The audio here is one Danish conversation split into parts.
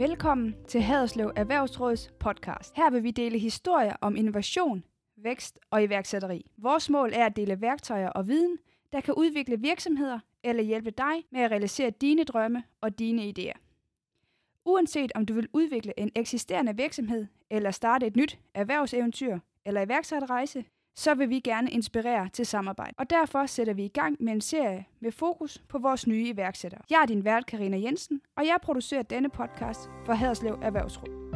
Velkommen til Haderslev Erhvervsråds podcast. Her vil vi dele historier om innovation, vækst og iværksætteri. Vores mål er at dele værktøjer og viden, der kan udvikle virksomheder eller hjælpe dig med at realisere dine drømme og dine idéer. Uanset om du vil udvikle en eksisterende virksomhed eller starte et nyt erhvervseventyr eller iværksætterrejse, så vil vi gerne inspirere til samarbejde. Og derfor sætter vi i gang med en serie med fokus på vores nye iværksættere. Jeg er din vært, Karina Jensen, og jeg producerer denne podcast for Haderslev Erhvervsråd.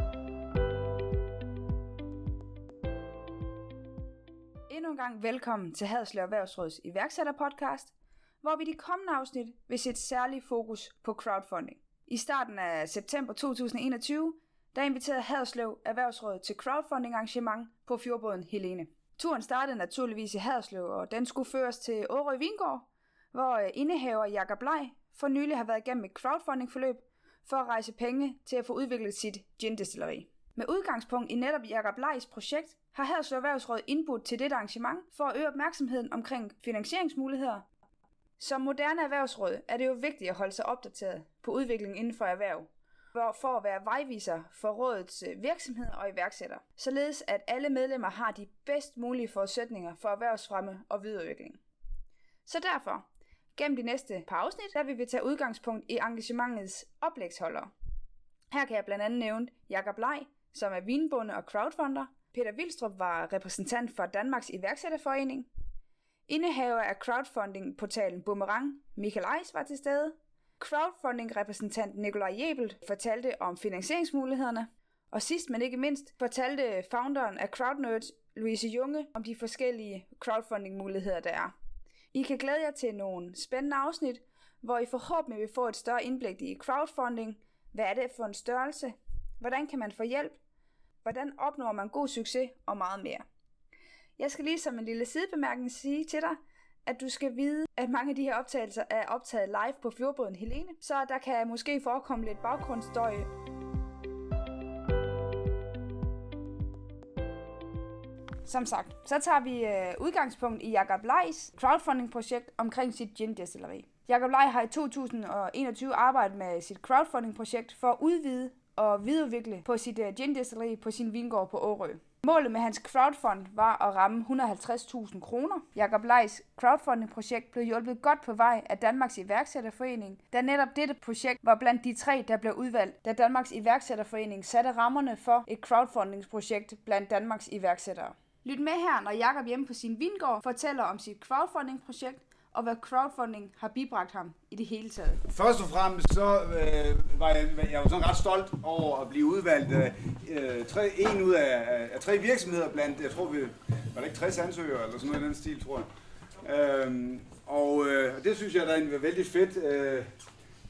Endnu en gang velkommen til Haderslev Erhvervsråds iværksætterpodcast, hvor vi i de kommende afsnit vil sætte særlig fokus på crowdfunding. I starten af september 2021, der inviterede Haderslev Erhvervsråd til crowdfunding arrangement på fjordbåden Helene. Turen startede naturligvis i Haderslev, og den skulle føres til Årø Vingård, hvor øh, indehaver Jakob Blej for nylig har været igennem et crowdfunding-forløb for at rejse penge til at få udviklet sit gin-destilleri. Med udgangspunkt i netop Jakob Leis projekt har Haderslev Erhvervsråd indbudt til dette arrangement for at øge opmærksomheden omkring finansieringsmuligheder. Som moderne erhvervsråd er det jo vigtigt at holde sig opdateret på udviklingen inden for erhverv, for at være vejviser for rådets øh, virksomhed og iværksætter, således at alle medlemmer har de bedst mulige forudsætninger for erhvervsfremme og videreudvikling. Så derfor, gennem de næste par afsnit, der vil vi tage udgangspunkt i engagementets oplægsholdere. Her kan jeg blandt andet nævne Jakob Lej, som er vinbonde og crowdfunder. Peter Vilstrup var repræsentant for Danmarks iværksætterforening. Indehaver af crowdfunding-portalen Boomerang, Michael Eis var til stede. Crowdfunding-repræsentant Nikolaj Jebel fortalte om finansieringsmulighederne, og sidst men ikke mindst fortalte founderen af CrowdNerds, Louise Junge, om de forskellige crowdfunding-muligheder, der er. I kan glæde jer til nogle spændende afsnit, hvor I forhåbentlig vil få et større indblik i crowdfunding. Hvad er det for en størrelse? Hvordan kan man få hjælp? Hvordan opnår man god succes og meget mere? Jeg skal lige som en lille sidebemærkning sige til dig, at du skal vide, at mange af de her optagelser er optaget live på fjordbåden Helene, så der kan måske forekomme lidt baggrundsstøj. Som sagt, så tager vi øh, udgangspunkt i Jakob Leis crowdfunding-projekt omkring sit gin-destilleri. Jakob Lej har i 2021 arbejdet med sit crowdfunding-projekt for at udvide og videreudvikle på sit øh, uh, gin-destilleri på sin vingård på Årø. Målet med hans crowdfund var at ramme 150.000 kroner. Jakob Leis crowdfunding-projekt blev hjulpet godt på vej af Danmarks iværksætterforening, da netop dette projekt var blandt de tre, der blev udvalgt, da Danmarks iværksætterforening satte rammerne for et crowdfundingsprojekt blandt Danmarks iværksættere. Lyt med her, når Jakob hjemme på sin vingård fortæller om sit crowdfunding-projekt og hvad crowdfunding har bibragt ham i det hele taget. Først og fremmest så øh, var jeg, jeg var sådan ret stolt over at blive udvalgt af øh, tre, en ud af, af, tre virksomheder blandt, jeg tror vi, var det ikke 60 ansøgere eller sådan noget i den stil, tror jeg. Øhm, og øh, det synes jeg der var vældig fedt. Øh,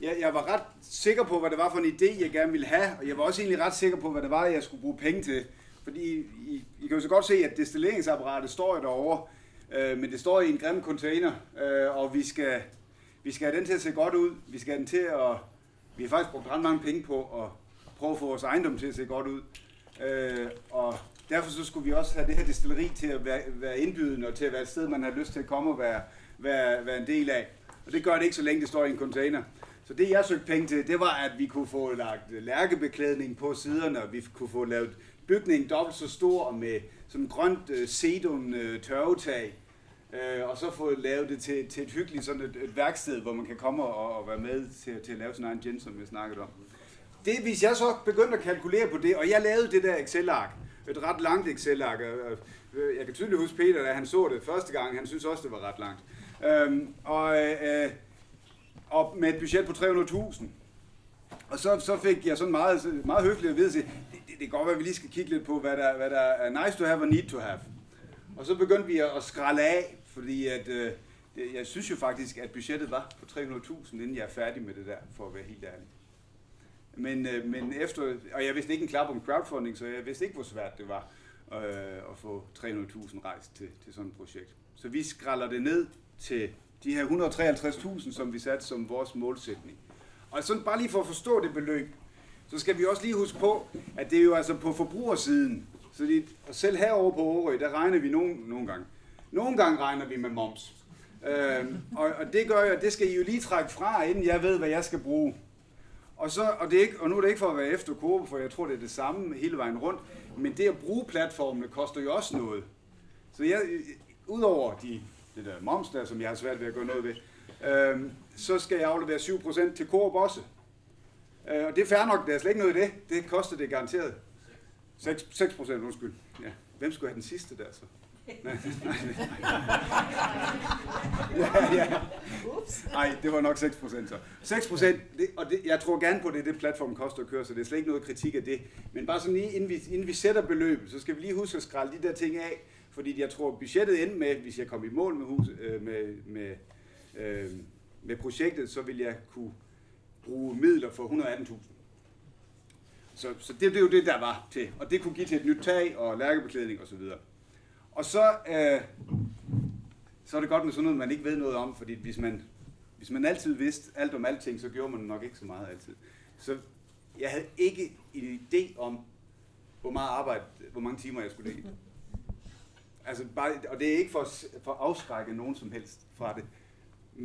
jeg, jeg var ret sikker på, hvad det var for en idé, jeg gerne ville have, og jeg var også egentlig ret sikker på, hvad det var, jeg skulle bruge penge til. Fordi I, I kan jo så godt se, at destilleringsapparatet står derovre, Øh, men det står i en grim container, øh, og vi skal, vi skal have den til at se godt ud. Vi skal have den til at... Vi har faktisk brugt ret mange penge på at prøve at få vores ejendom til at se godt ud. Øh, og derfor så skulle vi også have det her destilleri til at være, være indbydende og til at være et sted, man har lyst til at komme og være, være, være en del af. Og det gør det ikke, så længe det står i en container. Så det jeg søgte penge til, det var, at vi kunne få lagt lærkebeklædning på siderne, og vi kunne få lavet bygningen dobbelt så stor med sådan grønt øh, sedum øh, tørvetag, øh, og så få lavet det til, til et hyggeligt sådan et, et værksted, hvor man kan komme og, og være med til, til at lave sin egen gin, som jeg snakkede om. Det, hvis jeg så begyndte at kalkulere på det, og jeg lavede det der Excel-ark, et ret langt Excel-ark, øh, jeg kan tydeligt huske Peter, da han så det første gang, han synes også, det var ret langt. Øhm, og, øh, og med et budget på 300.000. Og så, så fik jeg sådan meget, meget høfligt at vide, at det, det, kan godt være, at vi lige skal kigge lidt på, hvad der, hvad der er nice to have og need to have. Og så begyndte vi at skralde af, fordi at, øh, jeg synes jo faktisk, at budgettet var på 300.000, inden jeg er færdig med det der, for at være helt ærlig. Men, øh, men efter, og jeg vidste ikke en klap om crowdfunding, så jeg vidste ikke, hvor svært det var øh, at få 300.000 rejst til, til sådan et projekt. Så vi skralder det ned til de her 153.000, som vi satte som vores målsætning. Og sådan bare lige for at forstå det beløb, så skal vi også lige huske på, at det er jo altså på forbrugersiden. Så det, og selv herover på Årø, der regner vi nogle, nogle gange. Nogle gange regner vi med moms. Øhm, og, og det gør jeg, det skal I jo lige trække fra, inden jeg ved, hvad jeg skal bruge. Og, så, og, det er ikke, og nu er det ikke for at være efter Coop, for jeg tror, det er det samme hele vejen rundt. Men det at bruge platformene koster jo også noget. Så jeg, udover de, det der moms der, som jeg har svært ved at gøre noget ved, øhm, så skal jeg aflevere 7% til Coop også. Øh, og det er fair nok, der er slet ikke noget i det. Det koster det garanteret. 6, 6 undskyld. Ja. Hvem skulle have den sidste der så? Nej, ja, ja. Nej, det var nok 6 procent så. 6 procent, og det, jeg tror gerne på, det det platform koster at køre, så det er slet ikke noget kritik af det. Men bare sådan lige, inden vi, inden vi sætter beløbet, så skal vi lige huske at skralde de der ting af, fordi jeg tror, budgettet endte med, hvis jeg kom i mål med, hus, øh, med, med, øh, med projektet, så vil jeg kunne bruge midler for 118.000. Så, så det, det er jo det, der var til. Og det kunne give til et nyt tag og lærkebeklædning osv. Og, og så, øh, så er det godt med sådan noget, man ikke ved noget om, fordi hvis man, hvis man altid vidste alt om alting, så gjorde man nok ikke så meget altid. Så jeg havde ikke en idé om, hvor meget arbejde, hvor mange timer jeg skulle lægge. Altså bare, og det er ikke for, for at afskrække nogen som helst fra det,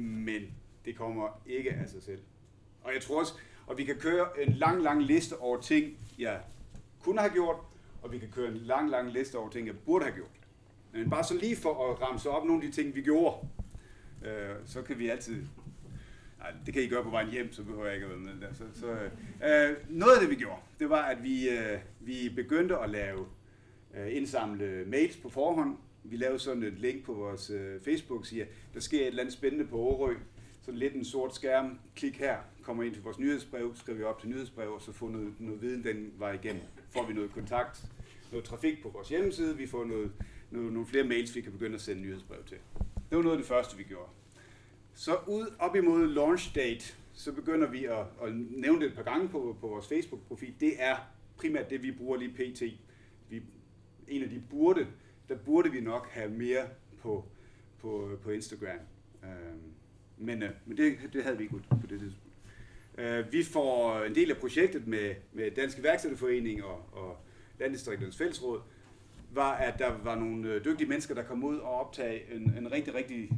men det kommer ikke af sig selv. Og jeg tror også, og vi kan køre en lang, lang liste over ting, jeg kunne have gjort, og vi kan køre en lang, lang liste over ting, jeg burde have gjort. Men bare så lige for at ramse op nogle af de ting, vi gjorde, øh, så kan vi altid... Nej, det kan I gøre på vejen hjem, så behøver jeg ikke at være med der. Så, så, øh, øh noget af det, vi gjorde, det var, at vi, øh, vi begyndte at lave øh, indsamle mails på forhånd. Vi lavede sådan et link på vores øh, Facebook, siger, Der sker et eller andet spændende på Årø. Så lidt en sort skærm. Klik her, kommer ind til vores nyhedsbrev, skriver vi op til nyhedsbrev, og så får noget, noget viden den vej igennem. Får vi noget kontakt, noget trafik på vores hjemmeside, vi får noget noget, nogle flere mails, vi kan begynde at sende nyhedsbrev til. Det var noget af det første, vi gjorde. Så ud op imod launch date, så begynder vi at, at nævne det et par gange på, på vores Facebook-profil. Det er primært det, vi bruger lige pt. Vi, en af de burde, der burde vi nok have mere på, på, på Instagram. Uh, men, øh, men det, det havde vi ikke på det tidspunkt. Øh, vi får en del af projektet med, med Danske Værksætterforening og, og Landdistrikternes Fællesråd, var, at der var nogle øh, dygtige mennesker, der kom ud og optage en, en rigtig, rigtig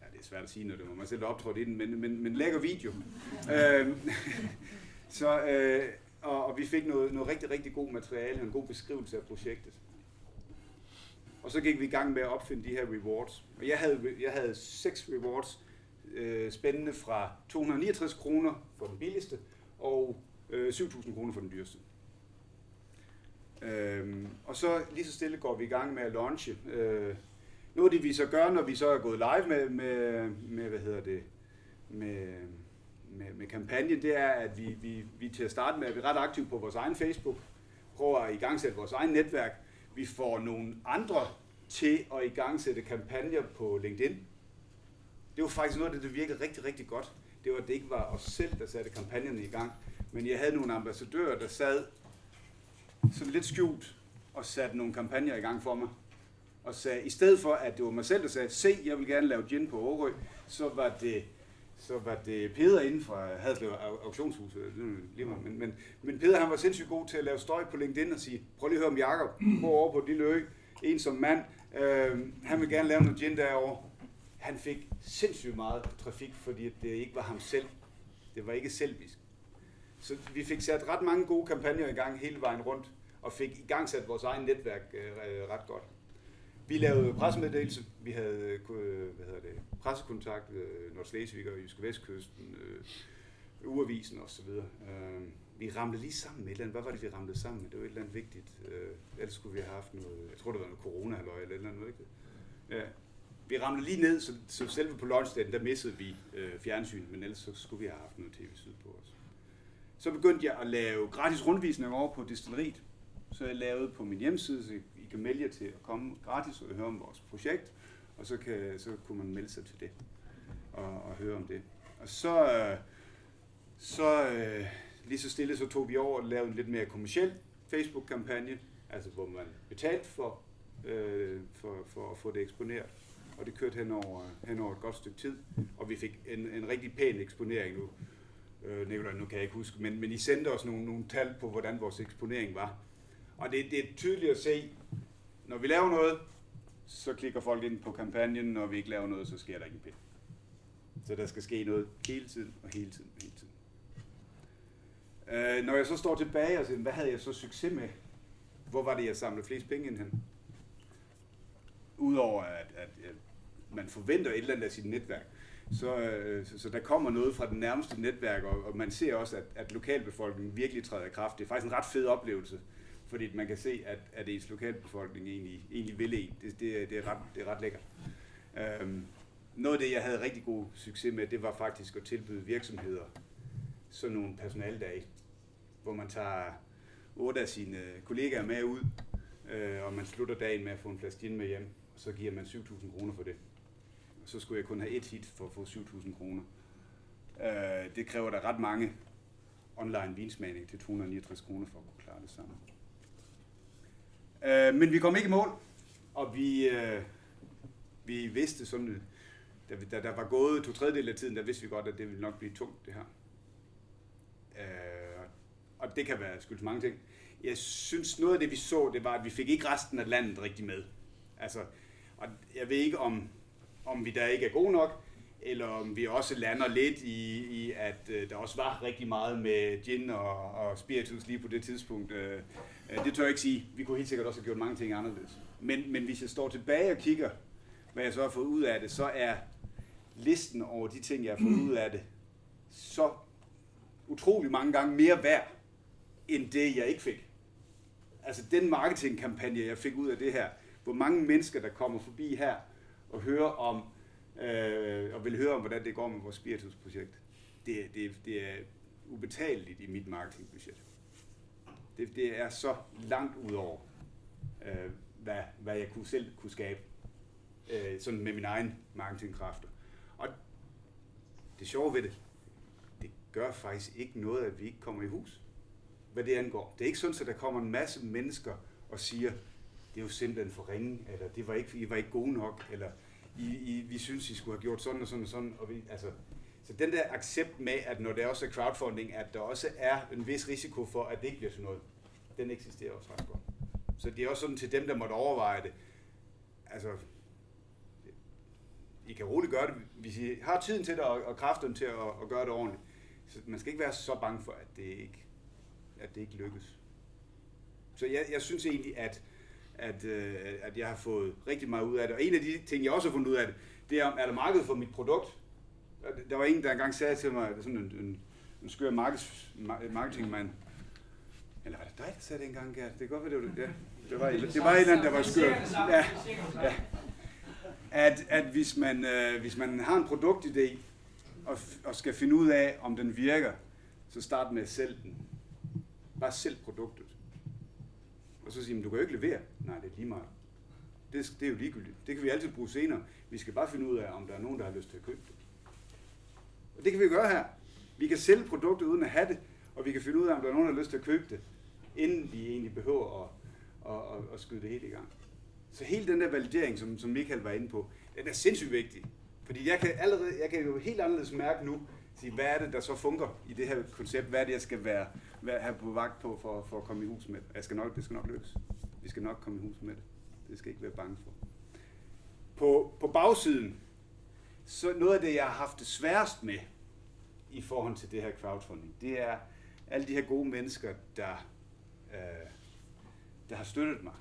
ja, det er svært at sige, når det var mig selv, der optrådte i den, men, men, men lækker video. øh, så, øh, og, og vi fik noget, noget rigtig, rigtig god materiale, en god beskrivelse af projektet. Og så gik vi i gang med at opfinde de her rewards. Og jeg havde, jeg havde seks rewards, øh, spændende fra 269 kroner for den billigste, og øh, 7.000 kroner for den dyreste. Øhm, og så lige så stille går vi i gang med at launche. Øh, noget af det vi så gør, når vi så er gået live med, med, med hvad hedder det, med, med, med kampagnen, det er, at vi, vi, vi til at starte med, at vi er ret aktive på vores egen Facebook, prøver at igangsætte vores egen netværk. Vi får nogle andre til at igangsætte kampagner på LinkedIn. Det var faktisk noget af det, der virkede rigtig, rigtig godt. Det var, at det ikke var os selv, der satte kampagnerne i gang, men jeg havde nogle ambassadører, der sad sådan lidt skjult og satte nogle kampagner i gang for mig. Og sagde, i stedet for, at det var mig selv, der sagde, se, jeg vil gerne lave gin på Årø, så var det, så var det Peder inden fra Hadslev Auktionshuset. Øh, men, men, men Peder han var sindssygt god til at lave støj på LinkedIn og sige, prøv lige at høre om Jacob, hvor over på lille ø, en som mand, øh, han vil gerne lave noget gin derovre. Han fik sindssygt meget trafik, fordi det ikke var ham selv. Det var ikke selvisk. Så vi fik sat ret mange gode kampagner i gang hele vejen rundt, og fik i gang sat vores egen netværk øh, øh, ret godt. Vi lavede pressemeddelelse, vi havde øh, øh, hvad hedder det, pressekontakt øh, Nordslesvig og Jyske Vestkysten, øh, Uavisen osv. Øh, vi ramte lige sammen med et eller andet. Hvad var det, vi ramte sammen med? Det var et eller andet vigtigt. Øh, ellers skulle vi have haft noget, jeg tror det var noget corona eller et eller andet, ikke? Ja. Vi ramte lige ned, så, så selve på lunchdagen, der missede vi øh, fjernsyn, men ellers så skulle vi have haft noget tv syd på os. Så begyndte jeg at lave gratis rundvisninger over på distilleriet. Så jeg lavede på min hjemmeside, så I kan melde jer til at komme gratis og høre om vores projekt, og så, kan, så kunne man melde sig til det og, og høre om det. Og så, øh, så øh, lige så stille, så tog vi over og lavede en lidt mere kommersiel Facebook-kampagne, altså hvor man betalte for, øh, for, for at få det eksponeret. Og det kørte hen over, hen over et godt stykke tid, og vi fik en, en rigtig pæn eksponering nu øh, Nicolai, nu kan jeg ikke huske, men, men I sendte os nogle, nogle tal på, hvordan vores eksponering var. Og det, det er tydeligt at se, når vi laver noget, så klikker folk ind på kampagnen, når vi ikke laver noget, så sker der ikke en pind. Så der skal ske noget hele tiden og hele tiden og hele tiden. Øh, når jeg så står tilbage og siger, hvad havde jeg så succes med? Hvor var det, jeg samlede flest penge ind hen? Udover at, at, at man forventer et eller andet af sit netværk, så, øh, så, så der kommer noget fra den nærmeste netværk, og, og man ser også, at, at lokalbefolkningen virkelig træder i kraft. Det er faktisk en ret fed oplevelse, fordi man kan se, at, at ens lokalbefolkning egentlig, egentlig vil en. Det, det, det, er ret, det er ret lækkert. Øhm, noget af det, jeg havde rigtig god succes med, det var faktisk at tilbyde virksomheder sådan nogle personaldage, hvor man tager otte af sine kollegaer med ud, øh, og man slutter dagen med at få en flaske gin med hjem, og så giver man 7.000 kroner for det. Så skulle jeg kun have et hit for at få 7.000 kroner. Øh, det kræver der ret mange online vinsmagning til 269 kroner for at kunne klare det samme. Øh, men vi kom ikke i mål, og vi, øh, vi vidste sådan, da, da der var gået to tredjedel af tiden, der vidste vi godt, at det ville nok blive tungt, det her. Øh, og det kan være skyldes mange ting. Jeg synes, noget af det, vi så, det var, at vi fik ikke resten af landet rigtig med. Altså, og jeg ved ikke, om, om vi der ikke er gode nok, eller om vi også lander lidt i, i at øh, der også var rigtig meget med gin og, og spiritus lige på det tidspunkt. Øh, øh, det tør jeg ikke sige. Vi kunne helt sikkert også have gjort mange ting anderledes. Men, men hvis jeg står tilbage og kigger, hvad jeg så har fået ud af det, så er listen over de ting, jeg har fået ud af det, så utrolig mange gange mere værd, end det, jeg ikke fik. Altså den marketingkampagne, jeg fik ud af det her, hvor mange mennesker, der kommer forbi her og høre om, øh, og vil høre om, hvordan det går med vores spiritusprojekt, det, det, det er ubetaleligt i mit marketingbudget. Det, det er så langt ud over, øh, hvad, hvad jeg kunne selv kunne skabe, øh, sådan med min egen marketingkræfter. Og det sjove ved det, det gør faktisk ikke noget, at vi ikke kommer i hus hvad det angår. Det er ikke sådan, at der kommer en masse mennesker og siger, det er jo simpelthen for ringe, eller det var ikke, I var ikke gode nok, eller I, I, vi synes, I skulle have gjort sådan og sådan og sådan. Og vi, altså, så den der accept med, at når det også er crowdfunding, at der også er en vis risiko for, at det ikke bliver sådan noget, den eksisterer også ret godt. Så det er også sådan til dem, der måtte overveje det. Altså, I kan roligt gøre det, hvis I har tiden til det og, og kræfterne til at, at gøre det ordentligt. Så man skal ikke være så bange for, at det ikke at det ikke lykkes. Så jeg, jeg synes egentlig, at, at, øh, at jeg har fået rigtig meget ud af det. Og en af de ting, jeg også har fundet ud af det, det er, er der marked for mit produkt? Der var en, der engang sagde til mig, sådan en, en, en skør markeds, marketingmand, eller var det dig, der sagde det engang, Gert? Det kan godt være, det var det. Ja. Det var, det var et eller andet, der var skør. Ja, ja. At, at hvis, man, øh, hvis man har en produktidé, og, og skal finde ud af, om den virker, så start med at sælge den. Bare sælg produktet. Og så siger du kan jo ikke levere. Nej, det er lige meget. Det, det er jo ligegyldigt. Det kan vi altid bruge senere. Vi skal bare finde ud af, om der er nogen, der har lyst til at købe det. Og det kan vi gøre her. Vi kan sælge produktet uden at have det, og vi kan finde ud af, om der er nogen, der har lyst til at købe det, inden vi egentlig behøver at, at, at, at skyde det helt i gang. Så hele den der validering, som, som Michael var inde på, den er sindssygt vigtig. Fordi jeg kan, allerede, jeg kan jo helt anderledes mærke nu, sige, hvad er det, der så fungerer i det her koncept? Hvad er det, jeg skal være, være have på vagt på for, for at komme i hus med det? Jeg skal nok, det skal nok lykkes. Vi skal nok komme i hus med det. Det skal ikke være bange for. På, på bagsiden, så noget af det, jeg har haft det sværest med i forhold til det her crowdfunding, det er alle de her gode mennesker, der, øh, der har støttet mig.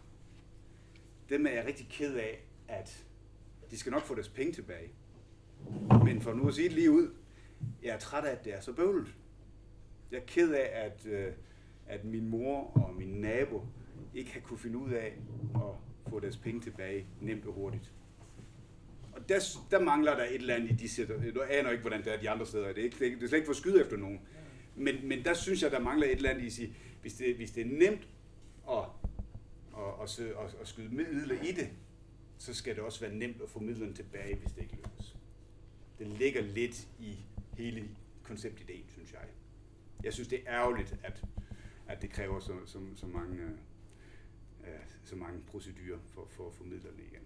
Dem er jeg rigtig ked af, at de skal nok få deres penge tilbage. Men for nu at sige det lige ud, jeg er træt af, at det er så bøvlet. Jeg er ked af, at, øh, at min mor og min nabo ikke har kunne finde ud af at få deres penge tilbage nemt og hurtigt. Og der, der mangler der et eller andet i de sætter. Du aner ikke, hvordan det er de andre steder. Det er, ikke, det er slet ikke for skyde efter nogen. Men, men der synes jeg, der mangler et eller andet i at sige, hvis det, hvis det er nemt at, at, at, at, at skyde midler i det, så skal det også være nemt at få midlerne tilbage, hvis det ikke lykkes. Det ligger lidt i hele konceptideen, synes jeg. Jeg synes, det er ærgerligt, at, at det kræver så, så, så, mange, øh, så mange procedurer for, for at få midlerne igen.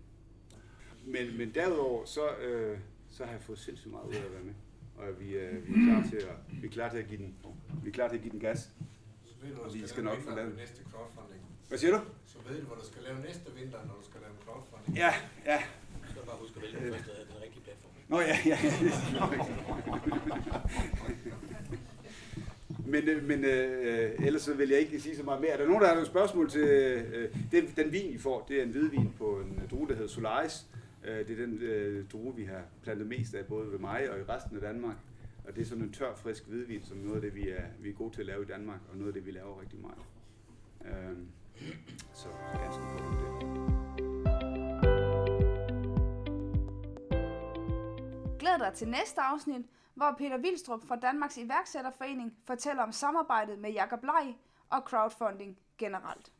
Men, men derudover, så, øh, så har jeg fået sindssygt meget ud af at være med. Og vi, øh, vi, er klar til at, vi er klar til at give den, vi er klar til at give den gas. Så ved du, hvor du skal, skal nok få lavet næste crowdfunding. Hvad siger du? Så ved du, hvor du skal lave næste vinter, når du skal lave crowdfunding. Ja, ja. Skal bare huske at vælge den første, den rigtige platform. Nå ja, ja. men, øh, men øh, ellers så vil jeg ikke sige så meget mere. Er der nogen, der har nogle spørgsmål til øh, den, den vin, I får? Det er en hvidvin på en øh, drue, der hedder Solaris. Øh, det er den øh, drue, vi har plantet mest af, både ved mig og i resten af Danmark. Og det er sådan en tør, frisk hvidvin, som noget af det, vi er, vi er gode til at lave i Danmark, og noget af det, vi laver rigtig meget. Øh, så ganske godt om det. Glæd dig til næste afsnit, hvor Peter Vilstrup fra Danmarks iværksætterforening fortæller om samarbejdet med Jakob Lej og crowdfunding generelt.